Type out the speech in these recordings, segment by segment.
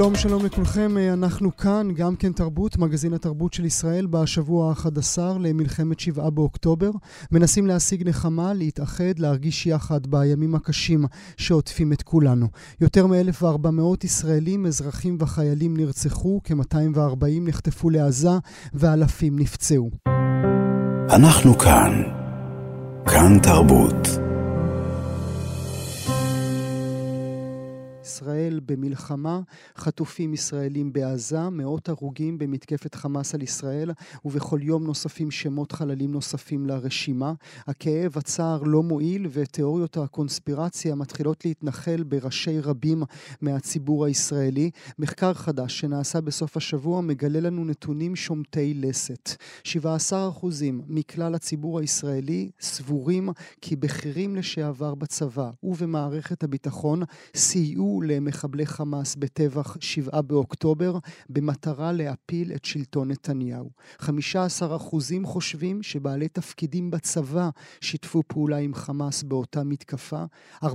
שלום, שלום לכולכם, אה, אנחנו כאן, גם כן תרבות, מגזין התרבות של ישראל, בשבוע ה-11 למלחמת שבעה באוקטובר. מנסים להשיג נחמה, להתאחד, להרגיש יחד בימים הקשים שעוטפים את כולנו. יותר מ-1,400 ישראלים, אזרחים וחיילים נרצחו, כ-240 נחטפו לעזה ואלפים נפצעו. אנחנו כאן, כאן תרבות. ישראל במלחמה, חטופים ישראלים בעזה, מאות הרוגים במתקפת חמאס על ישראל, ובכל יום נוספים שמות חללים נוספים לרשימה. הכאב, הצער לא מועיל, ותיאוריות הקונספירציה מתחילות להתנחל בראשי רבים מהציבור הישראלי. מחקר חדש שנעשה בסוף השבוע מגלה לנו נתונים שומטי לסת. 17% מכלל הציבור הישראלי סבורים כי בכירים לשעבר בצבא ובמערכת הביטחון סייעו למחבלי חמאס בטבח שבעה באוקטובר במטרה להפיל את שלטון נתניהו. 15% חושבים שבעלי תפקידים בצבא שיתפו פעולה עם חמאס באותה מתקפה. 14%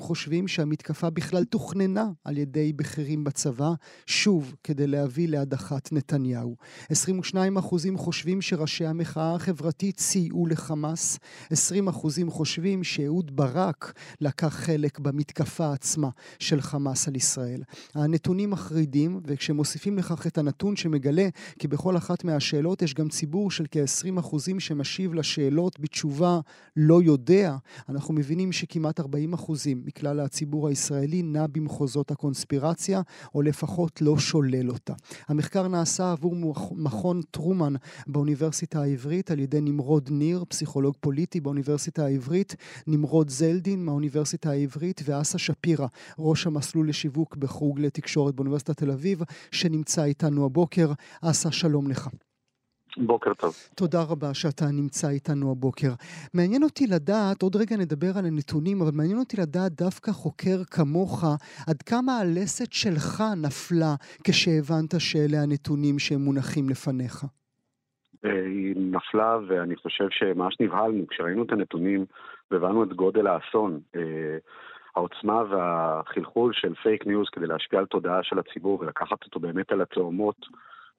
חושבים שהמתקפה בכלל תוכננה על ידי בכירים בצבא, שוב כדי להביא להדחת נתניהו. 22% חושבים שראשי המחאה החברתית סייעו לחמאס. 20% חושבים שאהוד ברק לקח חלק במתקפה עצמה. של חמאס על ישראל. הנתונים מחרידים, וכשמוסיפים לכך את הנתון שמגלה כי בכל אחת מהשאלות יש גם ציבור של כ-20% שמשיב לשאלות בתשובה לא יודע, אנחנו מבינים שכמעט 40% מכלל הציבור הישראלי נע במחוזות הקונספירציה, או לפחות לא שולל אותה. המחקר נעשה עבור מכון טרומן באוניברסיטה העברית על ידי נמרוד ניר, פסיכולוג פוליטי באוניברסיטה העברית, נמרוד זלדין מהאוניברסיטה העברית ואסה שפירא, ראש המסלול לשיווק בחוג לתקשורת באוניברסיטת תל אביב, שנמצא איתנו הבוקר. אסא, שלום לך. בוקר טוב. תודה רבה שאתה נמצא איתנו הבוקר. מעניין אותי לדעת, עוד רגע נדבר על הנתונים, אבל מעניין אותי לדעת דווקא חוקר כמוך, עד כמה הלסת שלך נפלה כשהבנת שאלה הנתונים שמונחים לפניך. אה, היא נפלה, ואני חושב שממש נבהלנו כשראינו את הנתונים והבנו את גודל האסון. העוצמה והחלחול של פייק ניוז כדי להשפיע על תודעה של הציבור ולקחת אותו באמת על התהומות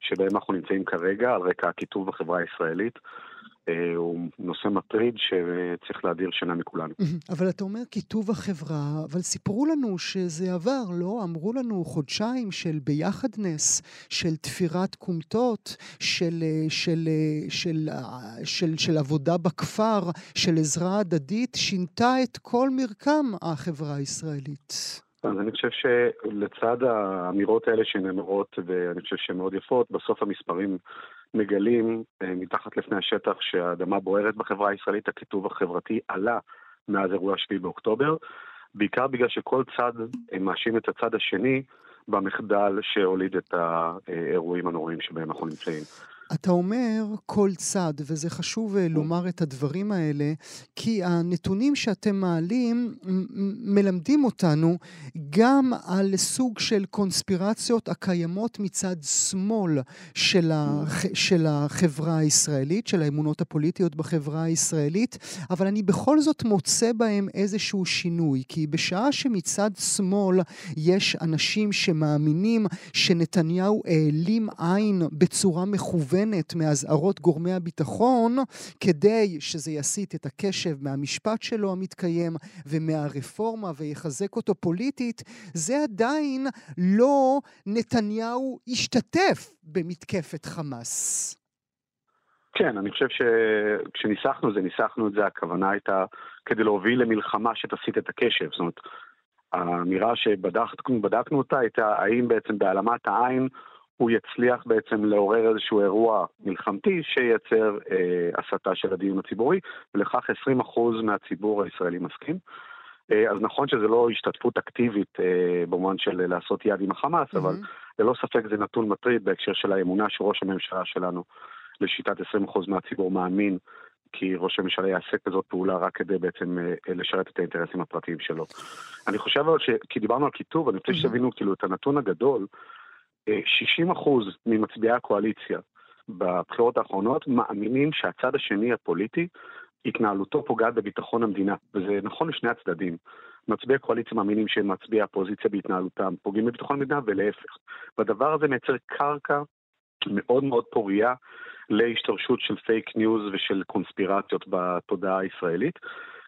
שבהם אנחנו נמצאים כרגע, על רקע הקיטוב בחברה הישראלית, הוא נושא מטריד שצריך להדיר שינה מכולנו. אבל אתה אומר קיטוב החברה, אבל סיפרו לנו שזה עבר, לא? אמרו לנו חודשיים של ביחדנס, של תפירת כומתות, של, אה, של, אה, של, של, של, של עבודה בכפר, של עזרה הדדית, שינתה את כל מרקם החברה הישראלית. אז אני חושב שלצד האמירות האלה שנאמרות, ואני חושב שהן מאוד יפות, בסוף המספרים מגלים אה, מתחת לפני השטח שהאדמה בוערת בחברה הישראלית, הכיתוב החברתי עלה מאז אירוע 7 באוקטובר, בעיקר בגלל שכל צד אה, מאשים את הצד השני במחדל שהוליד את האירועים הנוראים שבהם אנחנו נמצאים. אתה אומר כל צד, וזה חשוב אה, לומר את הדברים האלה, כי הנתונים שאתם מעלים מלמדים אותנו גם על סוג של קונספירציות הקיימות מצד שמאל של, הח... של החברה הישראלית, של האמונות הפוליטיות בחברה הישראלית, אבל אני בכל זאת מוצא בהם איזשהו שינוי, כי בשעה שמצד שמאל יש אנשים שמאמינים שנתניהו העלים עין בצורה מכוונת, מכוונת מאזהרות גורמי הביטחון, כדי שזה יסיט את הקשב מהמשפט שלו המתקיים ומהרפורמה ויחזק אותו פוליטית, זה עדיין לא נתניהו השתתף במתקפת חמאס. כן, אני חושב שכשניסחנו את זה, ניסחנו את זה, הכוונה הייתה כדי להוביל למלחמה שתסיט את הקשב. זאת אומרת, האמירה שבדקנו אותה הייתה האם בעצם בהעלמת העין הוא יצליח בעצם לעורר איזשהו אירוע מלחמתי שייצר אה, הסתה של הדיון הציבורי, ולכך 20% מהציבור הישראלי מסכים. אה, אז נכון שזה לא השתתפות אקטיבית אה, במובן של לעשות יד עם החמאס, mm-hmm. אבל ללא ספק זה נתון מטריד בהקשר של האמונה שראש הממשלה שלנו, לשיטת 20% מהציבור מאמין כי ראש הממשלה יעשה כזאת פעולה רק כדי בעצם לשרת את האינטרסים הפרטיים שלו. אני חושב אבל ש... כי דיברנו על קיטוב, אני רוצה שתבינו כאילו את הנתון הגדול, 60% ממצביעי הקואליציה בבחירות האחרונות מאמינים שהצד השני הפוליטי, התנהלותו פוגעת בביטחון המדינה, וזה נכון לשני הצדדים. מצביעי קואליציה מאמינים שמצביעי האופוזיציה בהתנהלותם פוגעים בביטחון המדינה ולהפך. והדבר הזה מייצר קרקע מאוד מאוד פורייה להשתרשות של פייק ניוז ושל קונספירציות בתודעה הישראלית.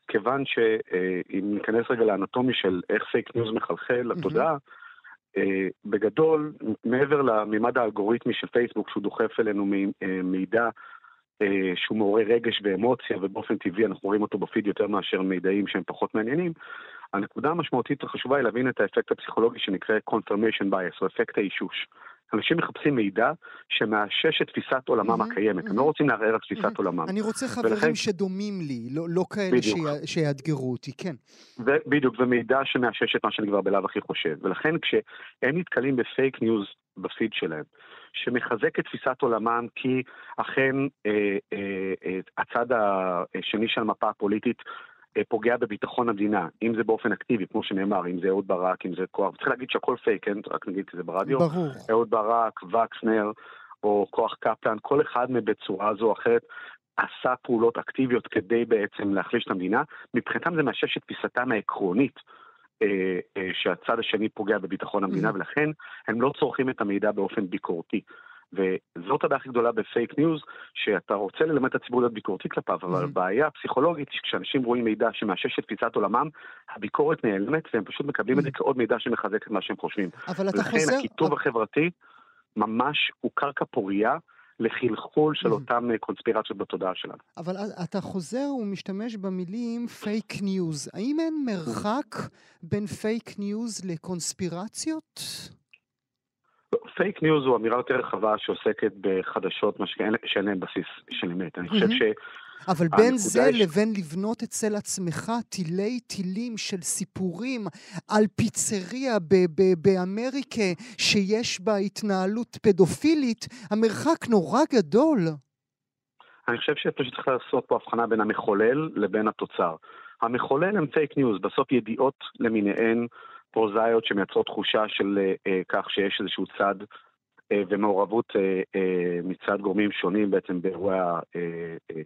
כיוון שאם ניכנס רגע לאנטומיה של איך פייק ניוז מחלחל לתודעה, mm-hmm. בגדול, מעבר למימד האלגוריתמי של פייסבוק, שהוא דוחף אלינו מידע שהוא מעורר רגש ואמוציה, ובאופן טבעי אנחנו רואים אותו בפיד יותר מאשר מידעים שהם פחות מעניינים, הנקודה המשמעותית החשובה היא להבין את האפקט הפסיכולוגי שנקרא confirmation bias, או אפקט האישוש. אנשים מחפשים מידע שמאשש את תפיסת עולמם הקיימת, הם לא רוצים לערער על תפיסת עולמם. אני רוצה חברים שדומים לי, לא, לא כאלה שיאתגרו אותי, כן. בדיוק, ומידע שמאשש את מה שאני כבר בלאו הכי חושב. ולכן כשהם נתקלים בפייק ניוז בפיד שלהם, שמחזק את תפיסת עולמם כי אכן אה, אה, אה, הצד השני של המפה הפוליטית פוגע בביטחון המדינה, אם זה באופן אקטיבי, כמו שנאמר, אם זה אהוד ברק, אם זה כוח, צריך להגיד שהכל פייק, כן? רק נגיד את זה ברדיו. ברור. אהוד ברק, וקסנר, או כוח קפלן, כל אחד מהם בצורה זו או אחרת עשה פעולות אקטיביות כדי בעצם להחליש את המדינה. מבחינתם זה מאשש את תפיסתם העקרונית. אה, אה, שהצד השני פוגע בביטחון המדינה, mm-hmm. ולכן הם לא צורכים את המידע באופן ביקורתי. וזאת הבעיה הכי גדולה בפייק ניוז, שאתה רוצה ללמד את הציבור להיות ביקורתי כלפיו, אבל mm-hmm. הבעיה הפסיכולוגית, כשאנשים רואים מידע שמאשש את תפיסת עולמם, הביקורת נעלמת, והם פשוט מקבלים mm-hmm. את זה כעוד מידע שמחזק את מה שהם חושבים. אבל אתה חוזר... ולכן הקיטוב החברתי ממש הוא קרקע פורייה. לחלחול של mm. אותם אה, קונספירציות בתודעה שלנו. אבל אתה חוזר ומשתמש במילים פייק ניוז. האם אין מרחק בין פייק ניוז לקונספירציות? פייק ניוז הוא אמירה יותר רחבה שעוסקת בחדשות שאין להן בסיס של אמת. אני חושב ש... אבל בין זה ש... לבין לבנות אצל עצמך תילי תילים של סיפורים על פיצריה באמריקה שיש בה התנהלות פדופילית, המרחק נורא גדול. אני חושב שפשוט צריך לעשות פה הבחנה בין המחולל לבין התוצר. המחולל הם פייק ניוז, בסוף ידיעות למיניהן פרוזאיות שמייצרות תחושה של אה, אה, כך שיש איזשהו צד אה, ומעורבות אה, אה, מצד גורמים שונים בעצם באירועי ה... אה, אה,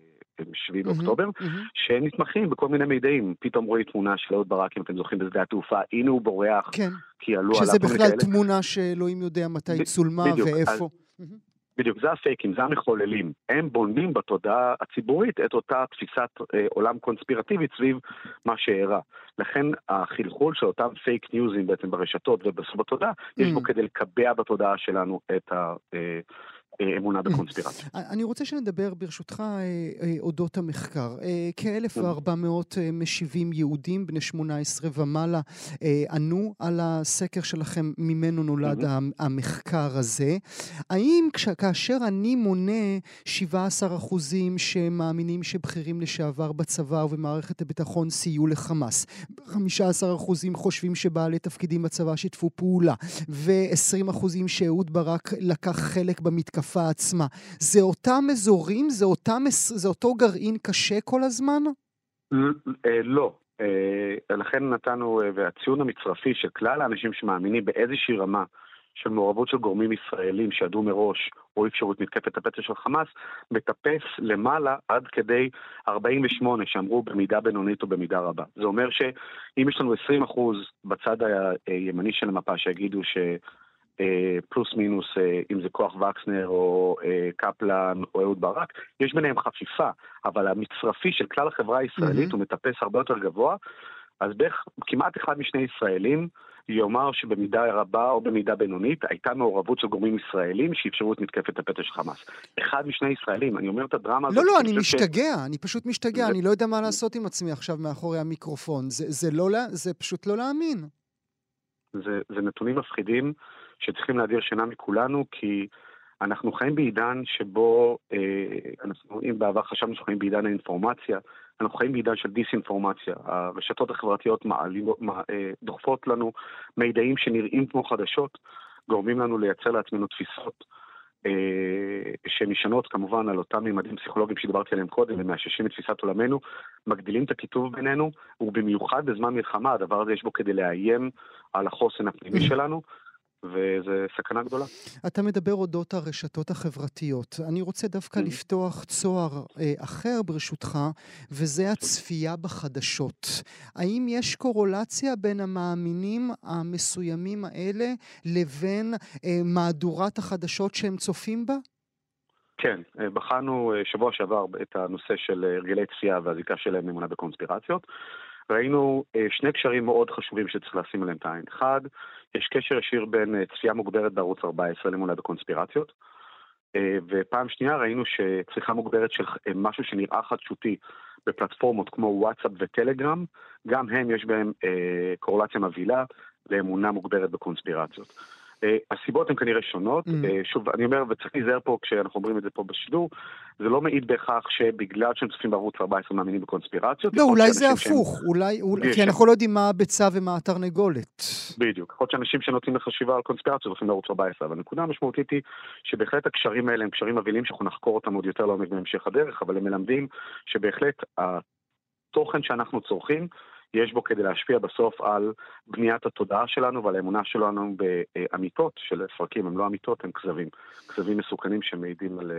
7 באוקטובר, mm-hmm, mm-hmm. שנתמכים בכל מיני מידעים. פתאום רואים תמונה של אהוד ברק, אם אתם זוכרים, בשדה התעופה, הנה הוא בורח, כן. כי עלו עליו שזה בכלל תמונה שאלוהים יודע מתי צולמה ואיפה. אז. בדיוק, זה הפייקים, זה המחוללים. הם בונים בתודעה הציבורית את אותה תפיסת אה, עולם קונספירטיבית סביב מה שאירע. לכן החלחול של אותם פייק ניוזים בעצם ברשתות ובסוף בתודעה, mm. יש בו כדי לקבע בתודעה שלנו את ה... אה, אמונה בקונספירציה. אני רוצה שנדבר ברשותך אה, אה, אודות המחקר. אה, כ-1,400 משיבים יהודים בני 18 ומעלה ענו על הסקר שלכם, ממנו נולד המחקר הזה. האם כאשר אני מונה 17 אחוזים שמאמינים שבכירים לשעבר בצבא ובמערכת הביטחון סייעו לחמאס, 15 אחוזים חושבים שבעלי תפקידים בצבא שיתפו פעולה, ו-20 אחוזים שאהוד ברק לקח חלק במתקפה התקופה עצמה. זה אותם אזורים? זה, אותם, זה אותו גרעין קשה כל הזמן? אה, לא. אה, לכן נתנו, אה, והציון המצרפי של כלל האנשים שמאמינים באיזושהי רמה של מעורבות של גורמים ישראלים שידעו מראש או אפשרות מתקפת הפצע של חמאס, מטפס למעלה עד כדי 48 שאמרו במידה בינונית או במידה רבה. זה אומר שאם יש לנו 20% בצד הימני של המפה שיגידו ש... פלוס מינוס, אה, אם זה כוח וקסנר או אה, קפלן או אהוד ברק, יש ביניהם חפיפה, אבל המצרפי של כלל החברה הישראלית mm-hmm. הוא מטפס הרבה יותר גבוה, אז בערך כמעט אחד משני ישראלים יאמר שבמידה רבה או במידה בינונית הייתה מעורבות של גורמים ישראלים שאפשרו את מתקפת הפתע של חמאס. אחד משני ישראלים, אני אומר את הדרמה הזאת. לא, לא, אני משתגע, ש... אני פשוט משתגע, זה... אני לא יודע מה לעשות עם עצמי עכשיו מאחורי המיקרופון. זה, זה, לא, זה פשוט לא להאמין. זה, זה נתונים מפחידים. שצריכים להדיר שינה מכולנו, כי אנחנו חיים בעידן שבו, אה, אנחנו, אם בעבר חשבנו שאנחנו חיים בעידן האינפורמציה, אנחנו חיים בעידן של דיסאינפורמציה. הרשתות החברתיות מעלים, מה, אה, דוחפות לנו מידעים שנראים כמו חדשות, גורמים לנו לייצר לעצמנו תפיסות אה, שנשענות כמובן על אותם מימדים פסיכולוגיים שדיברתי עליהם קודם, ומאששים את תפיסת עולמנו, מגדילים את הקיטוב בינינו, ובמיוחד בזמן מלחמה, הדבר הזה יש בו כדי לאיים על החוסן הפנימי שלנו. וזה סכנה גדולה. אתה מדבר אודות הרשתות החברתיות. אני רוצה דווקא mm. לפתוח צוהר אה, אחר ברשותך, וזה הצפייה בחדשות. האם יש קורולציה בין המאמינים המסוימים האלה לבין אה, מהדורת החדשות שהם צופים בה? כן, אה, בחנו אה, שבוע שעבר את הנושא של אה, הרגלי צפייה והזיקה שלהם לאמונה בקונספירציות. ראינו שני קשרים מאוד חשובים שצריך לשים עליהם את העין. אחד, יש קשר ישיר בין אה, צפייה מוגברת בערוץ 14 למולה בקונספירציות. אה, ופעם שנייה ראינו שצריכה מוגברת של אה, משהו שנראה חדשותי בפלטפורמות כמו וואטסאפ וטלגרם, גם הם יש בהם קורלציה מבהילה לאמונה מוגברת בקונספירציות. אה, הסיבות הן כנראה שונות. Mm. אה, שוב, אני אומר, וצריך להיזהר פה כשאנחנו אומרים את זה פה בשידור, זה לא מעיד בהכרח שבגלל שהם צופים בערוץ 14 מאמינים בקונספירציות. לא, אולי זה הפוך, שהם... אולי, אולי כי אנחנו לא יודעים מה הביצה ומה התרנגולת. בדיוק. יכול להיות שאנשים שנותנים לחשיבה על קונספירציות הולכים לערוץ 14, אבל הנקודה המשמעותית היא שבהחלט הקשרים האלה הם קשרים מבהילים שאנחנו נחקור אותם עוד יותר לעומק בהמשך הדרך, אבל הם מלמדים שבהחלט התוכן שאנחנו צורכים יש בו כדי להשפיע בסוף על בניית התודעה שלנו ועל האמונה שלנו באמיתות של ספרקים, הם לא אמיתות, הם כזבים. כזבים מסוכנים שמעידים על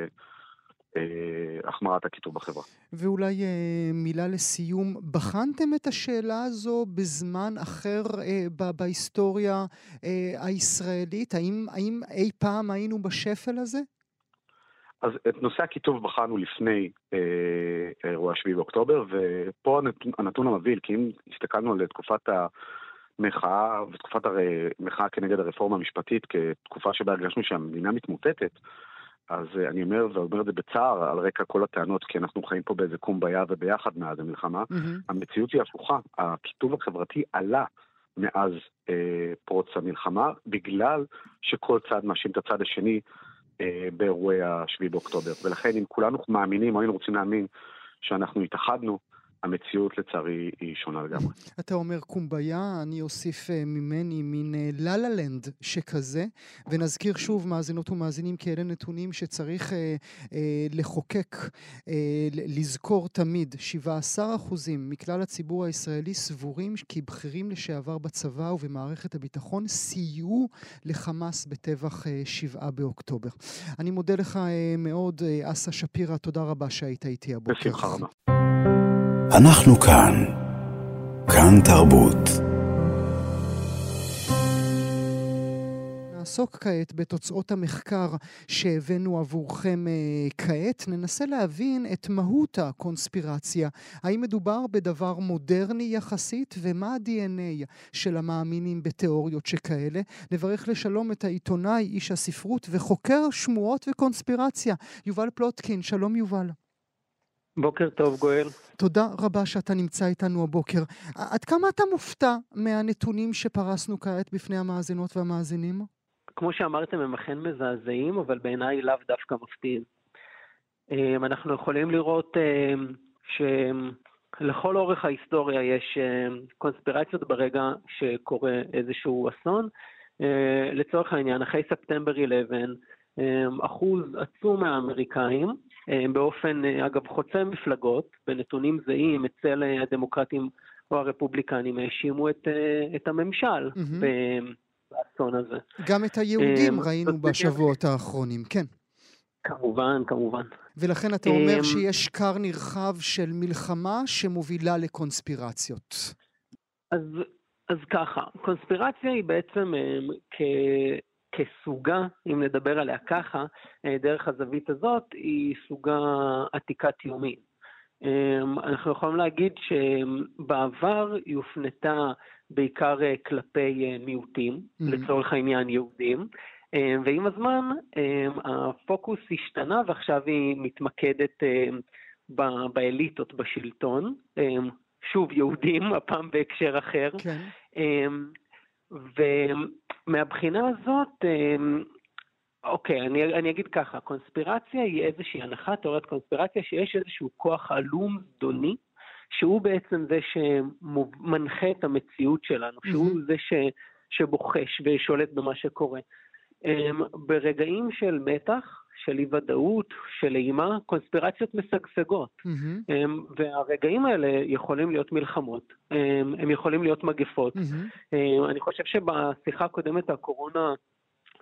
אה, החמרת הקיטוב בחברה. ואולי אה, מילה לסיום, בחנתם את השאלה הזו בזמן אחר אה, בהיסטוריה הישראלית? האם, האם אי פעם היינו בשפל הזה? אז את נושא הכיתוב בחנו לפני אה, אירוע 7 באוקטובר, ופה הנתון, הנתון המבהיל, כי אם הסתכלנו על תקופת המחאה ותקופת המחאה כנגד הרפורמה המשפטית כתקופה שבה הרגשנו שהמדינה מתמוטטת, אז אה, אני אומר, ואומר את זה בצער, על רקע כל הטענות, כי אנחנו חיים פה באיזה קומביה וביחד מאז המלחמה, mm-hmm. המציאות היא הפוכה. הכיתוב החברתי עלה מאז אה, פרוץ המלחמה, בגלל שכל צד מאשים את הצד השני באירועי ה-7 באוקטובר. ולכן אם כולנו מאמינים, או היינו רוצים להאמין שאנחנו התאחדנו, המציאות לצערי היא שונה לגמרי. אתה אומר קומביה, אני אוסיף אה, ממני מין לה לה לנד שכזה, ונזכיר שוב, מאזינות ומאזינים, כי אלה נתונים שצריך אה, אה, לחוקק, אה, לזכור תמיד. 17 אחוזים מכלל הציבור הישראלי סבורים כי בכירים לשעבר בצבא ובמערכת הביטחון סייעו לחמאס בטבח אה, 7 באוקטובר. אני מודה לך אה, מאוד, אה, אסא שפירא, תודה רבה שהיית איתי הבוקר. בשמחה רבה. אנחנו כאן. כאן תרבות. נעסוק כעת בתוצאות המחקר שהבאנו עבורכם אה, כעת. ננסה להבין את מהות הקונספירציה. האם מדובר בדבר מודרני יחסית, ומה ה-DNA של המאמינים בתיאוריות שכאלה. נברך לשלום את העיתונאי, איש הספרות וחוקר שמועות וקונספירציה, יובל פלוטקין. שלום יובל. בוקר טוב, גואל. תודה רבה שאתה נמצא איתנו הבוקר. עד כמה אתה מופתע מהנתונים שפרסנו כעת בפני המאזינות והמאזינים? כמו שאמרתם, הם אכן מזעזעים, אבל בעיניי לאו דווקא מפתיעים. אמ, אנחנו יכולים לראות אמ, שלכל אורך ההיסטוריה יש אמ, קונספירציות ברגע שקורה איזשהו אסון. לצורך העניין, אחרי ספטמבר 11, אחוז עצום מהאמריקאים אה, באופן, אה, אגב, חוצה מפלגות, בנתונים זהים אצל אה, הדמוקרטים או הרפובליקנים האשימו את, את הממשל mm-hmm. באסון הזה. גם את היהודים ראינו בשבועות האחרונים, כן. כמובן, כמובן. ולכן אתה אומר שיש כר נרחב של מלחמה שמובילה לקונספירציות. אז, אז ככה, קונספירציה היא בעצם כ... כסוגה, אם נדבר עליה ככה, אה, דרך הזווית הזאת, היא סוגה עתיקת יומין. אמ, אנחנו יכולים להגיד שבעבר היא הופנתה בעיקר אה, כלפי אה, מיעוטים, mm-hmm. לצורך העניין יהודים, אמ, ועם הזמן אמ, הפוקוס השתנה ועכשיו היא מתמקדת באליטות בשלטון, שוב יהודים, הפעם בהקשר אחר. כן. ומהבחינה הזאת, אמ, אוקיי, אני, אני אגיד ככה, קונספירציה היא איזושהי הנחה, תיאוריית קונספירציה, שיש איזשהו כוח עלום זדוני, שהוא בעצם זה שמנחה את המציאות שלנו, שהוא mm-hmm. זה ש, שבוחש ושולט במה שקורה. ברגעים של מתח, של אי ודאות, של אימה, קונספירציות משגשגות. Mm-hmm. והרגעים האלה יכולים להיות מלחמות, הם יכולים להיות מגפות. Mm-hmm. אני חושב שבשיחה הקודמת הקורונה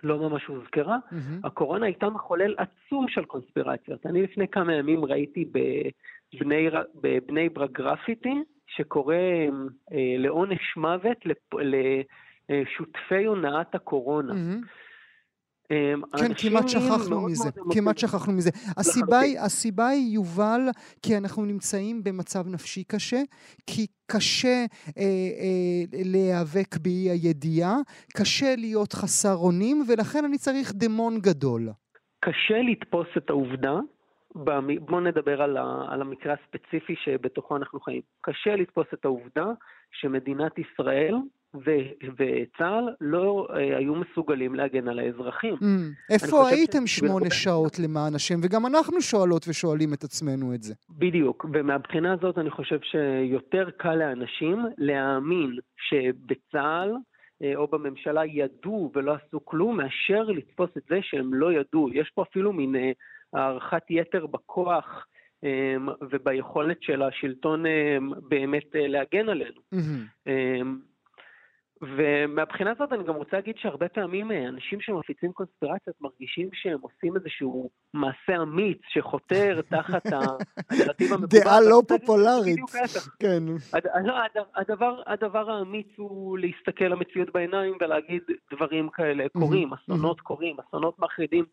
לא ממש הוזכרה, mm-hmm. הקורונה הייתה מחולל עצום של קונספירציות. אני לפני כמה ימים ראיתי בבני, בבני ברק גרפיטי, שקורא אה, לעונש מוות לשותפי הונאת הקורונה. Mm-hmm. כן, כמעט שכחנו מזה, כמעט שכחנו מזה. הסיבה היא, הסיבה היא, יובל, כי אנחנו נמצאים במצב נפשי קשה, כי קשה אה, אה, להיאבק באי הידיעה, קשה להיות חסר אונים, ולכן אני צריך דמון גדול. קשה לתפוס את העובדה, בואו נדבר על, ה, על המקרה הספציפי שבתוכו אנחנו חיים. קשה לתפוס את העובדה שמדינת ישראל וצה"ל לא אה, היו מסוגלים להגן על האזרחים. Mm, איפה הייתם שמונה שעות למען השם? וגם אנחנו שואלות ושואלים את עצמנו את זה. בדיוק, ומהבחינה הזאת אני חושב שיותר קל לאנשים להאמין שבצה"ל אה, או בממשלה ידעו ולא עשו כלום, מאשר לתפוס את זה שהם לא ידעו. יש פה אפילו מין אה, הערכת יתר בכוח. וביכולת של השלטון באמת להגן עלינו. Mm-hmm. ומהבחינה הזאת אני גם רוצה להגיד שהרבה פעמים אה, אנשים שמפיצים קונספירציות מרגישים שהם עושים איזשהו מעשה אמיץ שחותר תחת הנרטיב המקובל. דעה לא פופולרית. כן. לא, הדבר, הדבר האמיץ הוא להסתכל למציאות בעיניים ולהגיד דברים כאלה קורים, אסונות קורים, אסונות מחרידים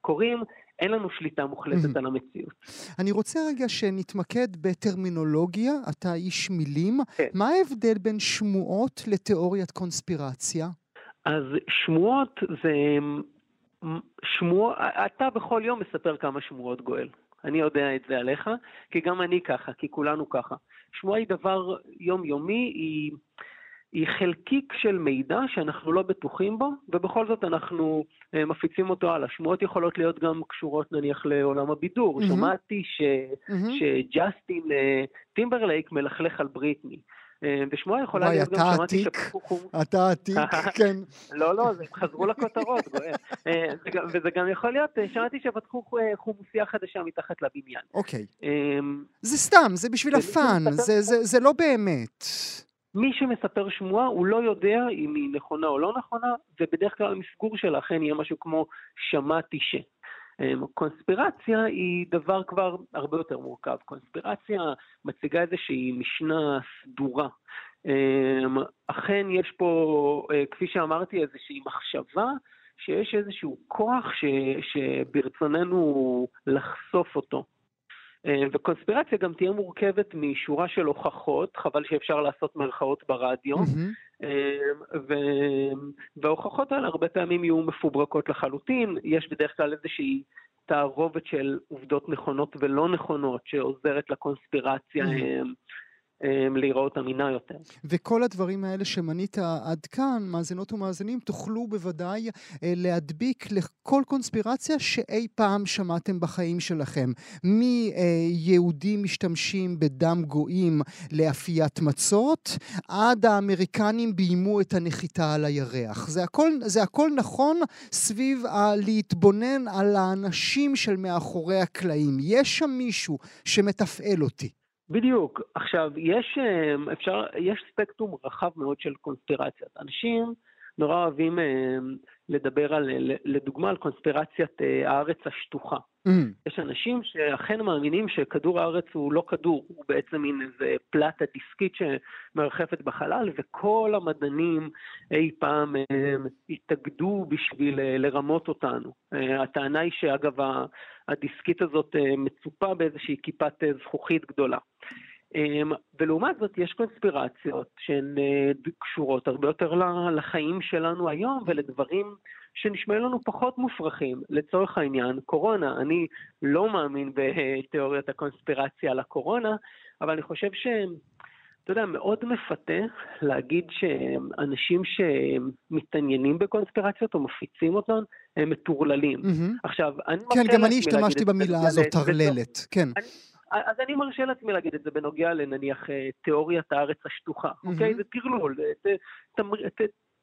קורים. אין לנו שליטה מוחלטת על המציאות. אני רוצה רגע שנתמקד בטרמינולוגיה, אתה איש מילים. כן. מה ההבדל בין שמועות לתיאוריית קונספירציה? אז שמועות זה... שמוע... אתה בכל יום מספר כמה שמועות גואל. אני יודע את זה עליך, כי גם אני ככה, כי כולנו ככה. שמועה היא דבר יומיומי, היא... היא חלקיק של מידע שאנחנו לא בטוחים בו, ובכל זאת אנחנו אה, מפיצים אותו הלאה. שמועות יכולות להיות גם קשורות נניח לעולם הבידור. אמ-המ. שמעתי ש, אמ-המ. שג'סטין אה, טימברלייק מלכלך על בריטני. אה, ושמועה יכולה להיות גם, שמעתי שפתחו חומוס... אתה עתיק, כן. לא, לא, הם חזרו לכותרות. וזה גם יכול להיות, שמעתי שפתחו חומוסייה חדשה מתחת לבניין. אוקיי. זה סתם, זה בשביל הפאן, זה לא באמת. מי שמספר שמועה הוא לא יודע אם היא נכונה או לא נכונה, ובדרך כלל המסגור שלה אכן יהיה משהו כמו שמעתי ש. אמ, קונספירציה היא דבר כבר הרבה יותר מורכב. קונספירציה מציגה איזושהי משנה סדורה. אמ, אכן יש פה, אה, כפי שאמרתי, איזושהי מחשבה שיש איזשהו כוח ש, שברצוננו לחשוף אותו. אה, וקונספירציה גם תהיה מורכבת משורה של הוכחות, חבל שאפשר לעשות מרכאות ברדיו, mm-hmm. וההוכחות האלה הרבה פעמים יהיו מפוברקות לחלוטין, יש בדרך כלל איזושהי תערובת של עובדות נכונות ולא נכונות שעוזרת לקונספירציה mm-hmm. אמ, להיראות אמינה יותר. וכל הדברים האלה שמנית עד כאן, מאזינות ומאזינים, תוכלו בוודאי אה, להדביק לכל קונספירציה שאי פעם שמעתם בחיים שלכם. מיהודים משתמשים בדם גויים לאפיית מצות, עד האמריקנים ביימו את הנחיתה על הירח. זה הכל, זה הכל נכון סביב להתבונן על האנשים של מאחורי הקלעים. יש שם מישהו שמתפעל אותי. בדיוק. עכשיו, יש, אמ, אפשר, יש ספקטרום רחב מאוד של קונספירציות. אנשים נורא אוהבים אמ, לדבר על, לדוגמה, על קונספירציית אה, הארץ השטוחה. Mm. יש אנשים שאכן מאמינים שכדור הארץ הוא לא כדור, הוא בעצם מין איזה פלטה דיסקית שמרחפת בחלל, וכל המדענים אי פעם הם, התאגדו בשביל אה, לרמות אותנו. אה, הטענה היא שאגב, הדיסקית הזאת מצופה באיזושהי כיפת זכוכית גדולה. ולעומת זאת יש קונספירציות שהן אה, קשורות הרבה יותר לחיים שלנו היום ולדברים שנשמעים לנו פחות מופרכים. לצורך העניין, קורונה, אני לא מאמין בתיאוריית הקונספירציה על הקורונה, אבל אני חושב ש... אתה יודע, מאוד מפתה להגיד שאנשים שמתעניינים בקונספירציות או מפיצים אותן, הם מטורללים. Mm-hmm. עכשיו, אני כן, גם אני השתמשתי במילה הזאת, טרללת, כן. אני, אז אני מרשה לעצמי להגיד את זה בנוגע לנניח אה, תיאוריית הארץ השטוחה, mm-hmm. אוקיי? זה טרלול,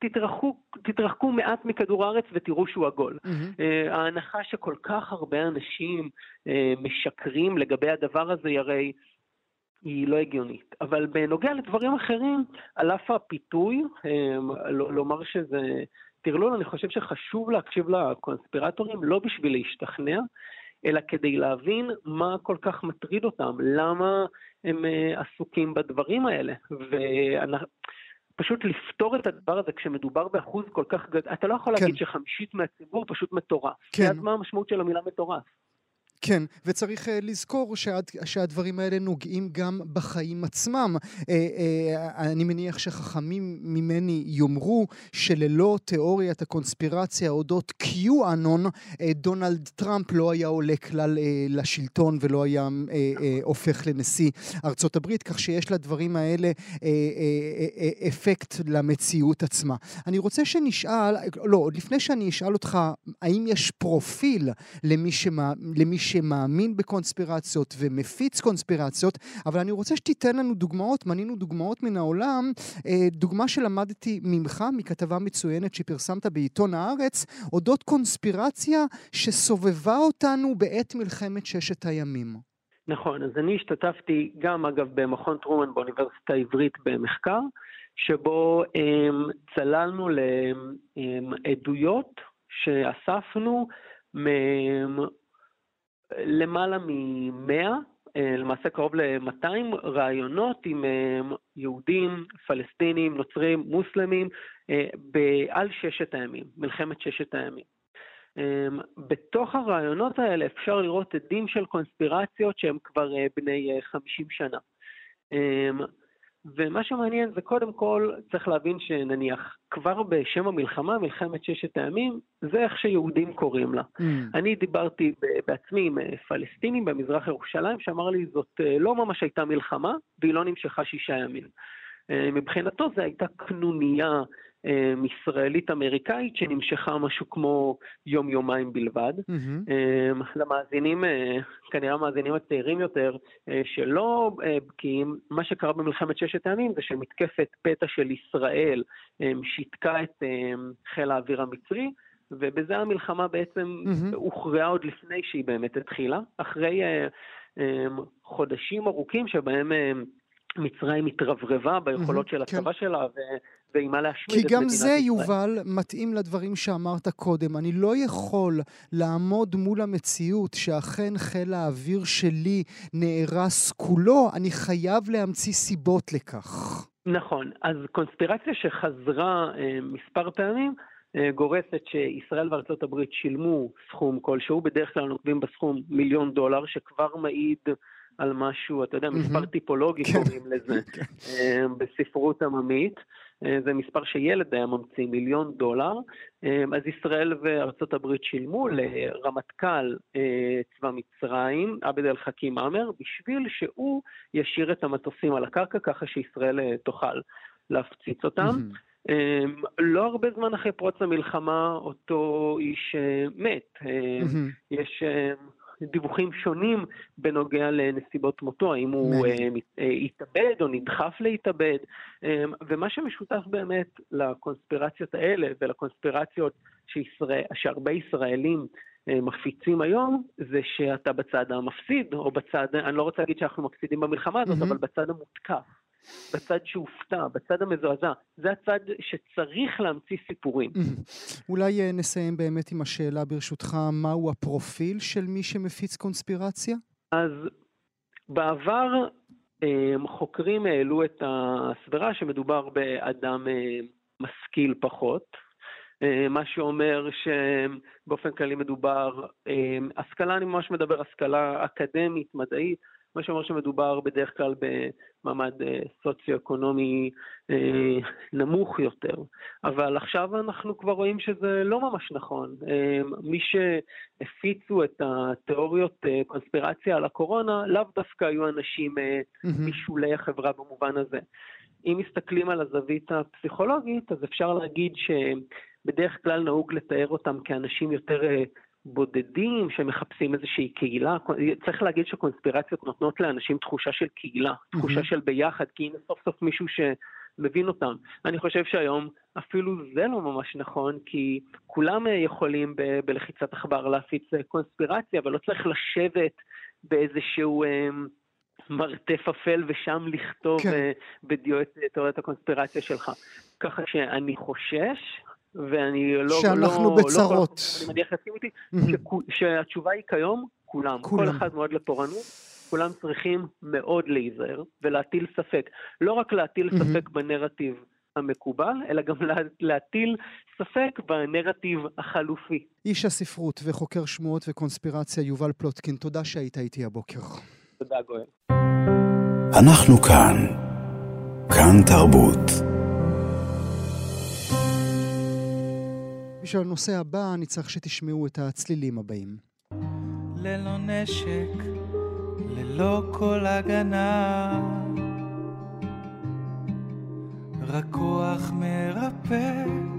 תתרחקו, תתרחקו מעט מכדור הארץ ותראו שהוא עגול. Mm-hmm. ההנחה שכל כך הרבה אנשים משקרים לגבי הדבר הזה, הרי היא לא הגיונית. אבל בנוגע לדברים אחרים, על אף הפיתוי, לומר שזה טרלול, אני חושב שחשוב להקשיב לקונספירטורים לא בשביל להשתכנע, אלא כדי להבין מה כל כך מטריד אותם, למה הם uh, עסוקים בדברים האלה. ופשוט לפתור את הדבר הזה כשמדובר באחוז כל כך גדול, אתה לא יכול כן. להגיד שחמישית מהציבור פשוט מטורף. כן. אז מה המשמעות של המילה מטורף? כן, וצריך uh, לזכור שהד, שהדברים האלה נוגעים גם בחיים עצמם. Uh, uh, אני מניח שחכמים ממני יאמרו שללא תיאוריית הקונספירציה אודות קיו-אנון, דונלד טראמפ לא היה עולה כלל לשלטון ולא היה הופך לנשיא ארצות הברית, כך שיש לדברים האלה אפקט למציאות עצמה. אני רוצה שנשאל, לא, עוד לפני שאני אשאל אותך, האם יש פרופיל למי, שמה, למי שמאמין בקונספירציות ומפיץ קונספירציות, אבל אני רוצה שתיתן לנו דוגמאות, מנינו דוגמאות מן העולם. אה, דוגמה שלמדתי ממך, מכתבה מצוינת שפרסמת בעיתון הארץ, אודות קונספירציה שסובבה אותנו בעת מלחמת ששת הימים. נכון, אז אני השתתפתי גם אגב במכון טרומן באוניברסיטה העברית במחקר, שבו הם, צללנו לעדויות שאספנו למעלה מ-100, אה, למעשה קרוב ל-200 רעיונות עם אה, יהודים, פלסטינים, נוצרים, מוסלמים, אה, על ששת הימים, מלחמת ששת הימים. בתוך הרעיונות האלה אפשר לראות עדים של קונספירציות שהם כבר בני 50 שנה. ומה שמעניין זה קודם כל, צריך להבין שנניח, כבר בשם המלחמה, מלחמת ששת הימים, זה איך שיהודים קוראים לה. Mm. אני דיברתי בעצמי עם אה, פלסטינים במזרח ירושלים, שאמר לי, זאת אה, לא ממש הייתה מלחמה, והיא לא נמשכה שישה ימים. אה, מבחינתו זו הייתה קנוניה ישראלית-אמריקאית שנמשכה משהו כמו יום-יומיים בלבד. Mm-hmm. למאזינים, אה, כנראה המאזינים הצעירים יותר, אה, שלא אה, בקיאים, מה שקרה במלחמת ששת הימים זה שמתקפת פתע של ישראל שיתקה את חיל האוויר המצרי, ובזה המלחמה בעצם mm-hmm. הוכרעה עוד לפני שהיא באמת התחילה, אחרי חודשים ארוכים שבהם מצרים התרברבה ביכולות mm-hmm, של. הצבא כן. שלה, ועם מה להשמיד את מדינת ישראל. כי גם זה, יובל, מתאים לדברים שאמרת קודם. אני לא יכול לעמוד מול המציאות שאכן חיל האוויר שלי נהרס כולו, אני חייב להמציא סיבות לכך. נכון. אז קונספירציה שחזרה אה, מספר פעמים, אה, גורסת שישראל וארצות הברית שילמו סכום כלשהו, בדרך כלל נוקבים בסכום מיליון דולר, שכבר מעיד על משהו, אתה יודע, מספר טיפולוגי כן. קוראים לזה, כן. אה, בספרות עממית. אה, זה מספר שילד היה ממציא, מיליון דולר. אה, אז ישראל וארצות הברית שילמו לרמטכ"ל צבא מצרים, עבד אל חכים עמר, בשביל שהוא ישאיר את המטוסים על הקרקע ככה שישראל תוכל להפציץ אותם. לא הרבה זמן אחרי פרוץ המלחמה אותו איש מת. יש דיווחים שונים בנוגע לנסיבות מותו, האם הוא אה, התאבד או נדחף להתאבד, אה, ומה שמשותף באמת לקונספירציות האלה ולקונספירציות שישראל, שהרבה ישראלים מפיצים היום, זה שאתה בצד המפסיד, או בצד, אני לא רוצה להגיד שאנחנו מפסידים במלחמה הזאת, mm-hmm. אבל בצד המותקף. בצד שהופתע, בצד המזועזע. זה הצד שצריך להמציא סיפורים. אולי אה, נסיים באמת עם השאלה ברשותך, מהו הפרופיל של מי שמפיץ קונספירציה? אז בעבר אה, חוקרים העלו את הסברה שמדובר באדם אה, משכיל פחות, מה שאומר שבאופן כללי מדובר, השכלה, אני ממש מדבר השכלה אקדמית, מדעית, מה שאומר שמדובר בדרך כלל במעמד אה, סוציו-אקונומי אה, נמוך יותר. אבל עכשיו אנחנו כבר רואים שזה לא ממש נכון. אה, מי שהפיצו את התיאוריות קונספירציה על הקורונה, לאו דווקא היו אנשים משולי החברה במובן הזה. אם מסתכלים על הזווית הפסיכולוגית, אז אפשר להגיד שבדרך כלל נהוג לתאר אותם כאנשים יותר בודדים שמחפשים איזושהי קהילה. צריך להגיד שקונספירציות נותנות לאנשים תחושה של קהילה, תחושה mm-hmm. של ביחד, כי הנה סוף סוף מישהו שמבין אותם. אני חושב שהיום אפילו זה לא ממש נכון, כי כולם יכולים ב- בלחיצת עכבר להפיץ קונספירציה, אבל לא צריך לשבת באיזשהו... מרתף אפל ושם לכתוב כן. בדיו את תיאוריית הקונספירציה שלך. ככה שאני חושש, ואני לא... שאנחנו לא, בצרות. לא, אני מניח להסכים איתי, שהתשובה היא כיום, כולם. כולם. כל אחד מועד לפורענות. כולם צריכים מאוד להיזהר ולהטיל ספק. לא רק להטיל ספק בנרטיב המקובל, אלא גם להטיל ספק בנרטיב החלופי. איש הספרות וחוקר שמועות וקונספירציה יובל פלוטקין, תודה שהיית איתי הבוקר. תודה גואל. אנחנו כאן. כאן תרבות. בשביל הנושא הבא אני צריך שתשמעו את הצלילים הבאים. ללא נשק, ללא כל הגנה, רק כוח מרפא.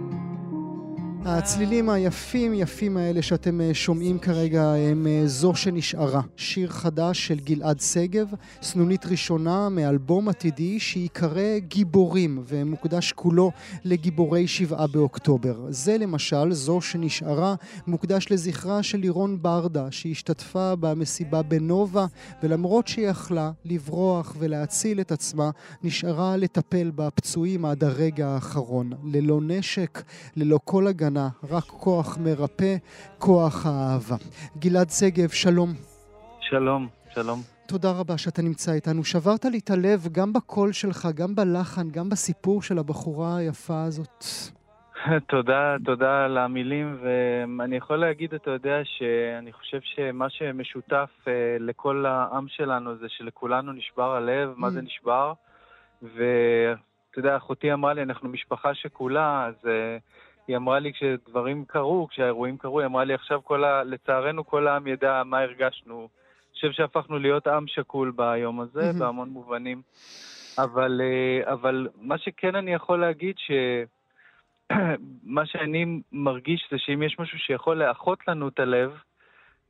הצלילים היפים יפים האלה שאתם אה, שומעים כרגע הם אה, זו שנשארה. שיר חדש של גלעד שגב, סנונית ראשונה מאלבום עתידי שייקרא גיבורים ומוקדש כולו לגיבורי שבעה באוקטובר. זה למשל, זו שנשארה, מוקדש לזכרה של לירון ברדה שהשתתפה במסיבה בנובה ולמרות שהיא יכלה לברוח ולהציל את עצמה, נשארה לטפל בפצועים עד הרגע האחרון. ללא נשק, ללא כל הגנה. קטנה, רק כוח מרפא, כוח האהבה. גלעד שגב, שלום. שלום, שלום. תודה רבה שאתה נמצא איתנו. שברת לי את הלב גם בקול שלך, גם בלחן, גם בסיפור של הבחורה היפה הזאת. תודה, תודה על המילים, ואני יכול להגיד, אתה יודע, שאני חושב שמה שמשותף uh, לכל העם שלנו זה שלכולנו נשבר הלב, mm. מה זה נשבר, ואתה יודע, אחותי אמרה לי, אנחנו משפחה שכולה, אז uh, היא אמרה לי כשדברים קרו, כשהאירועים קרו, היא אמרה לי עכשיו כל ה... לצערנו כל העם ידע מה הרגשנו. אני חושב שהפכנו להיות עם שקול ביום הזה, mm-hmm. בהמון מובנים. אבל, אה, אבל מה שכן אני יכול להגיד, שמה שאני מרגיש זה שאם יש משהו שיכול לאחות לנו את הלב,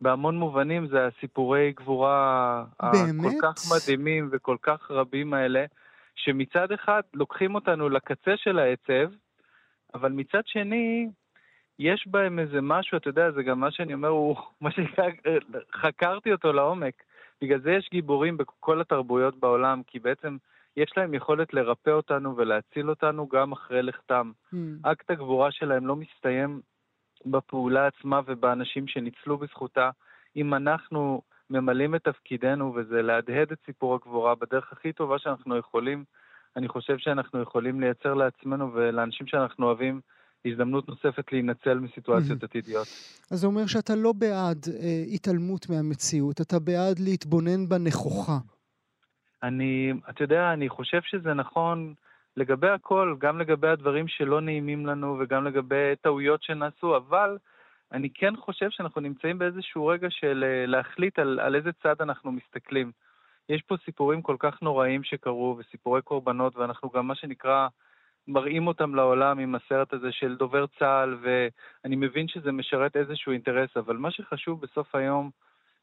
בהמון מובנים זה הסיפורי גבורה באמת? הכל כך מדהימים וכל כך רבים האלה, שמצד אחד לוקחים אותנו לקצה של העצב, אבל מצד שני, יש בהם איזה משהו, אתה יודע, זה גם מה שאני אומר, הוא, מה שנקרא, חקרתי אותו לעומק. בגלל זה יש גיבורים בכל התרבויות בעולם, כי בעצם יש להם יכולת לרפא אותנו ולהציל אותנו גם אחרי לכתם. Mm. אקט הגבורה שלהם לא מסתיים בפעולה עצמה ובאנשים שניצלו בזכותה. אם אנחנו ממלאים את תפקידנו, וזה להדהד את סיפור הגבורה בדרך הכי טובה שאנחנו יכולים, אני חושב שאנחנו יכולים לייצר לעצמנו ולאנשים שאנחנו אוהבים הזדמנות נוספת להינצל מסיטואציות mm-hmm. עתידיות. אז זה אומר שאתה לא בעד אה, התעלמות מהמציאות, אתה בעד להתבונן בה נכוחה. אני, אתה יודע, אני חושב שזה נכון לגבי הכל, גם לגבי הדברים שלא נעימים לנו וגם לגבי טעויות שנעשו, אבל אני כן חושב שאנחנו נמצאים באיזשהו רגע של אה, להחליט על, על איזה צד אנחנו מסתכלים. יש פה סיפורים כל כך נוראים שקרו, וסיפורי קורבנות, ואנחנו גם, מה שנקרא, מראים אותם לעולם עם הסרט הזה של דובר צה"ל, ואני מבין שזה משרת איזשהו אינטרס, אבל מה שחשוב בסוף היום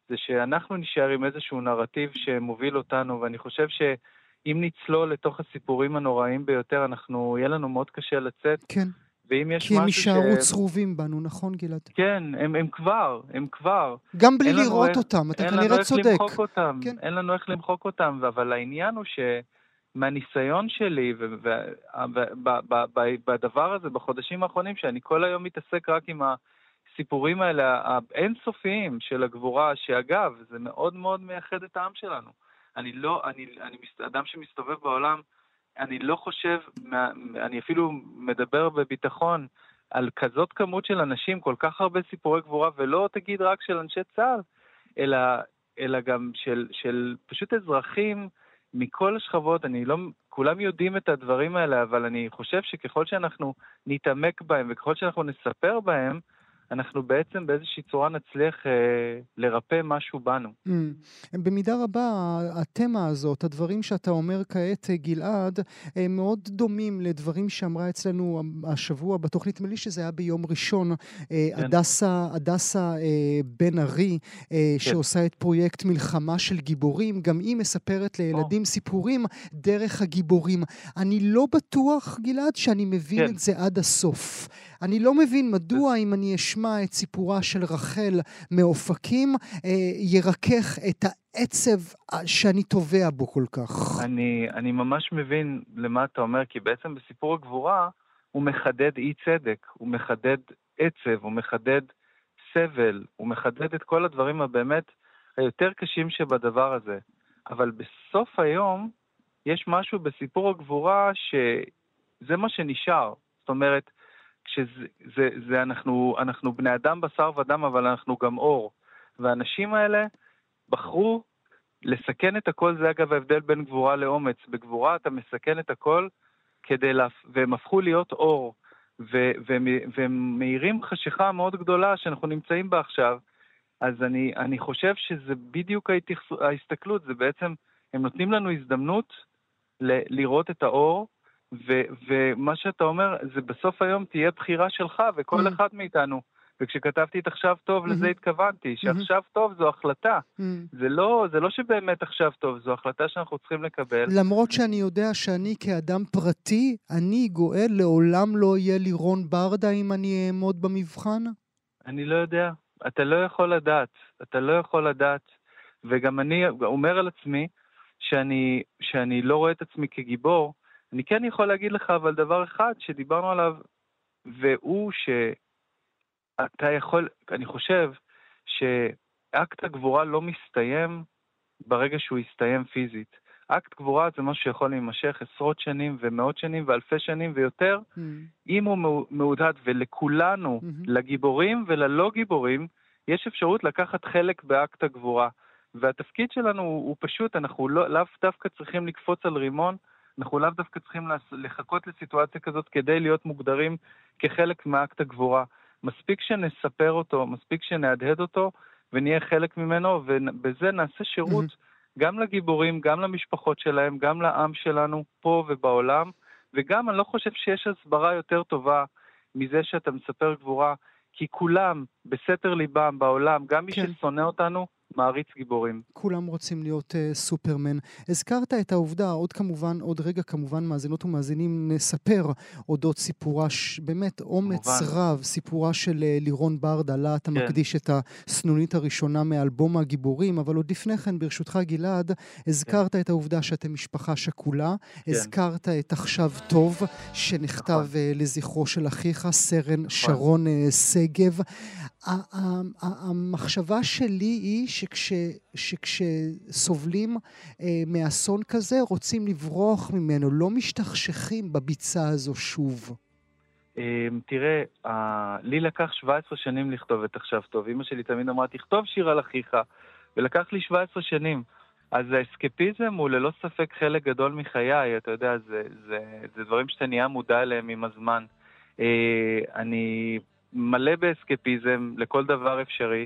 זה שאנחנו נשאר עם איזשהו נרטיב שמוביל אותנו, ואני חושב שאם נצלול לתוך הסיפורים הנוראים ביותר, אנחנו, יהיה לנו מאוד קשה לצאת. כן. ואם יש כי הם יישארו ש... צרובים בנו, נכון גלעד? כן, הם, הם כבר, הם כבר. גם בלי לראות איך, אותם, אתה כנראה צודק. אין לנו איך למחוק אותם, כן. אין לנו איך למחוק אותם, אבל העניין הוא שמהניסיון שלי ובדבר הזה, בחודשים האחרונים, שאני כל היום מתעסק רק עם הסיפורים האלה האינסופיים של הגבורה, שאגב, זה מאוד מאוד מייחד את העם שלנו. אני לא, אני, אני אדם שמסתובב בעולם, אני לא חושב, אני אפילו מדבר בביטחון על כזאת כמות של אנשים, כל כך הרבה סיפורי גבורה, ולא תגיד רק של אנשי צה"ל, אלא, אלא גם של, של פשוט אזרחים מכל השכבות. אני לא, כולם יודעים את הדברים האלה, אבל אני חושב שככל שאנחנו נתעמק בהם וככל שאנחנו נספר בהם, אנחנו בעצם באיזושהי צורה נצליח אה, לרפא משהו בנו. Mm. במידה רבה, התמה הזאת, הדברים שאתה אומר כעת, אה, גלעד, הם מאוד דומים לדברים שאמרה אצלנו השבוע בתוכנית, נדמה לי שזה היה ביום ראשון, אה, כן. הדסה, הדסה אה, בן ארי, אה, כן. שעושה את פרויקט מלחמה של גיבורים, גם היא מספרת לילדים או. סיפורים דרך הגיבורים. אני לא בטוח, גלעד, שאני מבין כן. את זה עד הסוף. אני לא מבין מדוע אם אני אשמע את סיפורה של רחל מאופקים, אה, ירכך את העצב שאני תובע בו כל כך. אני, אני ממש מבין למה אתה אומר, כי בעצם בסיפור הגבורה הוא מחדד אי צדק, הוא מחדד עצב, הוא מחדד סבל, הוא מחדד את כל הדברים הבאמת היותר קשים שבדבר הזה. אבל בסוף היום יש משהו בסיפור הגבורה שזה מה שנשאר. זאת אומרת, כשזה זה, זה אנחנו, אנחנו בני אדם בשר ודם, אבל אנחנו גם אור. והאנשים האלה בחרו לסכן את הכל, זה אגב ההבדל בין גבורה לאומץ. בגבורה אתה מסכן את הכל כדי לה... והם הפכו להיות אור. ו... והם, והם מאירים חשיכה מאוד גדולה שאנחנו נמצאים בה עכשיו. אז אני, אני חושב שזה בדיוק ההסתכלות, זה בעצם, הם נותנים לנו הזדמנות ל... לראות את האור, ו- ומה שאתה אומר, זה בסוף היום תהיה בחירה שלך וכל mm. אחד מאיתנו. וכשכתבתי את עכשיו טוב, לזה mm-hmm. התכוונתי, mm-hmm. שעכשיו טוב זו החלטה. Mm. זה לא, זה לא שבאמת עכשיו טוב, זו החלטה שאנחנו צריכים לקבל. למרות שאני יודע שאני כאדם פרטי, אני גואל, לעולם לא יהיה לי רון ברדה אם אני אעמוד במבחן? אני לא יודע. אתה לא יכול לדעת. אתה לא יכול לדעת. וגם אני אומר על עצמי שאני, שאני לא רואה את עצמי כגיבור, אני כן יכול להגיד לך אבל דבר אחד שדיברנו עליו, והוא שאתה יכול, אני חושב שאקט הגבורה לא מסתיים ברגע שהוא יסתיים פיזית. אקט גבורה זה משהו שיכול להימשך עשרות שנים ומאות שנים ואלפי שנים ויותר, mm. אם הוא מעודד, ולכולנו, mm-hmm. לגיבורים וללא גיבורים, יש אפשרות לקחת חלק באקט הגבורה. והתפקיד שלנו הוא, הוא פשוט, אנחנו לא, לאו דווקא צריכים לקפוץ על רימון, אנחנו לאו דווקא צריכים לחכות לסיטואציה כזאת כדי להיות מוגדרים כחלק מאקט הגבורה. מספיק שנספר אותו, מספיק שנהדהד אותו ונהיה חלק ממנו, ובזה נעשה שירות mm-hmm. גם לגיבורים, גם למשפחות שלהם, גם לעם שלנו פה ובעולם, וגם אני לא חושב שיש הסברה יותר טובה מזה שאתה מספר גבורה, כי כולם, בסתר ליבם, בעולם, גם מי כן. ששונא אותנו, מעריץ גיבורים. כולם רוצים להיות uh, סופרמן. הזכרת את העובדה, עוד כמובן, עוד רגע כמובן מאזינות ומאזינים נספר אודות סיפורה, ש... באמת אומץ כמובן. רב, סיפורה של uh, לירון ברדה, לה אתה כן. מקדיש את הסנונית הראשונה מאלבום הגיבורים, אבל עוד לפני כן, ברשותך גלעד, הזכרת כן. את העובדה שאתם משפחה שכולה, כן. הזכרת את עכשיו טוב, שנכתב נכון. uh, לזכרו של אחיך, סרן נכון. שרון uh, שגב. המחשבה שלי היא שכש, שכשסובלים אה, מאסון כזה, רוצים לברוח ממנו, לא משתכשכים בביצה הזו שוב. אה, תראה, לי לקח 17 שנים לכתוב את עכשיו טוב. אמא שלי תמיד אמרה, תכתוב שיר על אחיך, ולקח לי 17 שנים. אז האסקפיזם הוא ללא ספק חלק גדול מחיי, אתה יודע, זה, זה, זה דברים שאתה נהיה מודע אליהם עם הזמן. אה, אני מלא באסקפיזם לכל דבר אפשרי,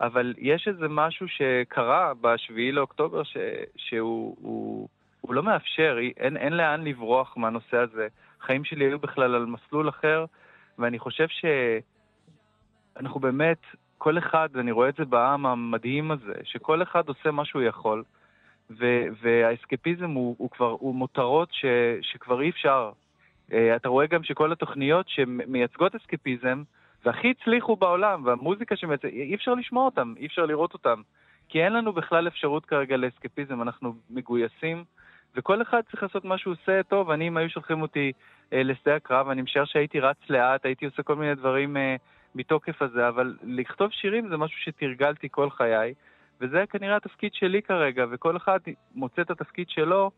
אבל יש איזה משהו שקרה ב-7 לאוקטובר ש, שהוא הוא, הוא לא מאפשר, אין, אין לאן לברוח מהנושא הזה. החיים שלי היו בכלל על מסלול אחר, ואני חושב שאנחנו באמת, כל אחד, אני רואה את זה בעם המדהים הזה, שכל אחד עושה מה שהוא יכול, ו- והאסקפיזם הוא, הוא כבר, הוא מותרות ש- שכבר אי אפשר. אה, אתה רואה גם שכל התוכניות שמייצגות אסקפיזם, והכי הצליחו בעולם, והמוזיקה שמייצג, אי אפשר לשמוע אותם, אי אפשר לראות אותם. כי אין לנו בכלל אפשרות כרגע לאסקפיזם, אנחנו מגויסים, וכל אחד צריך לעשות מה שהוא עושה טוב. אני, אם היו שולחים אותי אה, לשדה הקרב, אני משער שהייתי רץ לאט, הייתי עושה כל מיני דברים אה, מתוקף הזה, אבל לכתוב שירים זה משהו שתרגלתי כל חיי, וזה כנראה התפקיד שלי כרגע, וכל אחד מוצא את התפקיד שלו,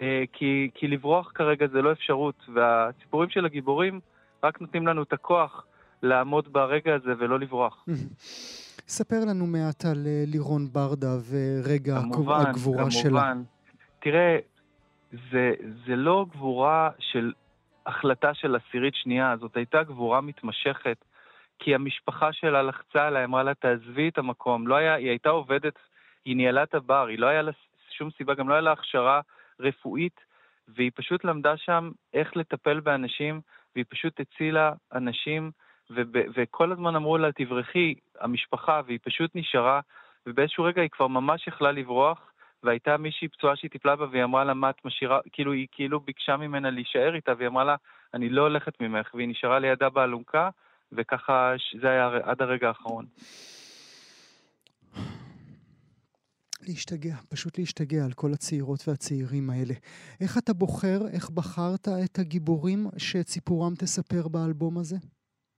אה, כי, כי לברוח כרגע זה לא אפשרות, והסיפורים של הגיבורים רק נותנים לנו את הכוח. לעמוד ברגע הזה ולא לברוח. ספר לנו מעט על אה, לירון ברדה ורגע כמובן, הגבורה כמובן. שלה. כמובן, תראה, זה, זה לא גבורה של החלטה של עשירית שנייה, זאת הייתה גבורה מתמשכת כי המשפחה שלה לחצה עליה, אמרה לה, תעזבי את המקום. לא היה, היא הייתה עובדת, היא ניהלה את הבר, היא לא היה לה שום סיבה, גם לא היה לה הכשרה רפואית, והיא פשוט למדה שם איך לטפל באנשים, והיא פשוט הצילה אנשים, וב- וכל הזמן אמרו לה, תברחי, המשפחה, והיא פשוט נשארה, ובאיזשהו רגע היא כבר ממש יכלה לברוח, והייתה מישהי פצועה שהיא טיפלה בה, והיא אמרה לה, מה את משאירה, כאילו, היא כאילו ביקשה ממנה להישאר איתה, והיא אמרה לה, אני לא הולכת ממך, והיא נשארה לידה באלונקה, וככה זה היה עד הרגע האחרון. להשתגע, פשוט להשתגע על כל הצעירות והצעירים האלה. איך אתה בוחר, איך בחרת את הגיבורים שאת סיפורם תספר באלבום הזה?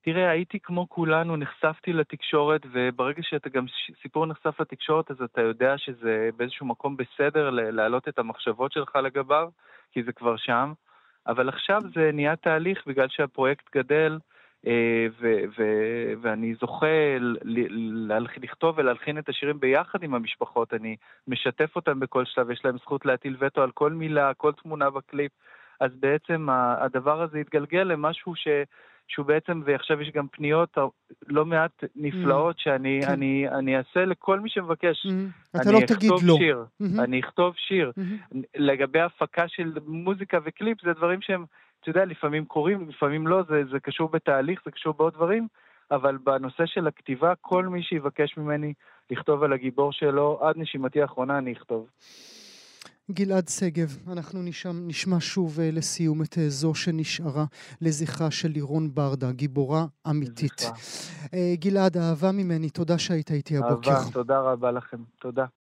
תראה, הייתי כמו כולנו, נחשפתי לתקשורת, וברגע שאתה גם סיפור נחשף לתקשורת, אז אתה יודע שזה באיזשהו מקום בסדר להעלות את המחשבות שלך לגביו, כי זה כבר שם. אבל עכשיו זה נהיה תהליך בגלל שהפרויקט גדל, אה, ו- ו- ואני זוכה לכתוב ולהלחין את השירים ביחד עם המשפחות, אני משתף אותם בכל שלב, יש להם זכות להטיל וטו על כל מילה, כל תמונה בקליפ, אז בעצם הדבר הזה התגלגל למשהו ש... שהוא בעצם, ועכשיו יש גם פניות לא מעט נפלאות mm, שאני כן. אני, אני אעשה לכל מי שמבקש. Mm, אתה לא תגיד לא. שיר, mm-hmm. אני אכתוב שיר. Mm-hmm. לגבי הפקה של מוזיקה וקליפ, זה דברים שהם אתה יודע, לפעמים קורים, לפעמים לא, זה, זה קשור בתהליך, זה קשור בעוד דברים, אבל בנושא של הכתיבה, כל מי שיבקש ממני לכתוב על הגיבור שלו, עד נשימתי האחרונה אני אכתוב. גלעד שגב, אנחנו נשמע, נשמע שוב uh, לסיום את uh, זו שנשארה לזכרה של לירון ברדה, גיבורה אמיתית. Uh, גלעד, אהבה ממני, תודה שהיית איתי הבוקר. אהבה, תודה רבה לכם, תודה.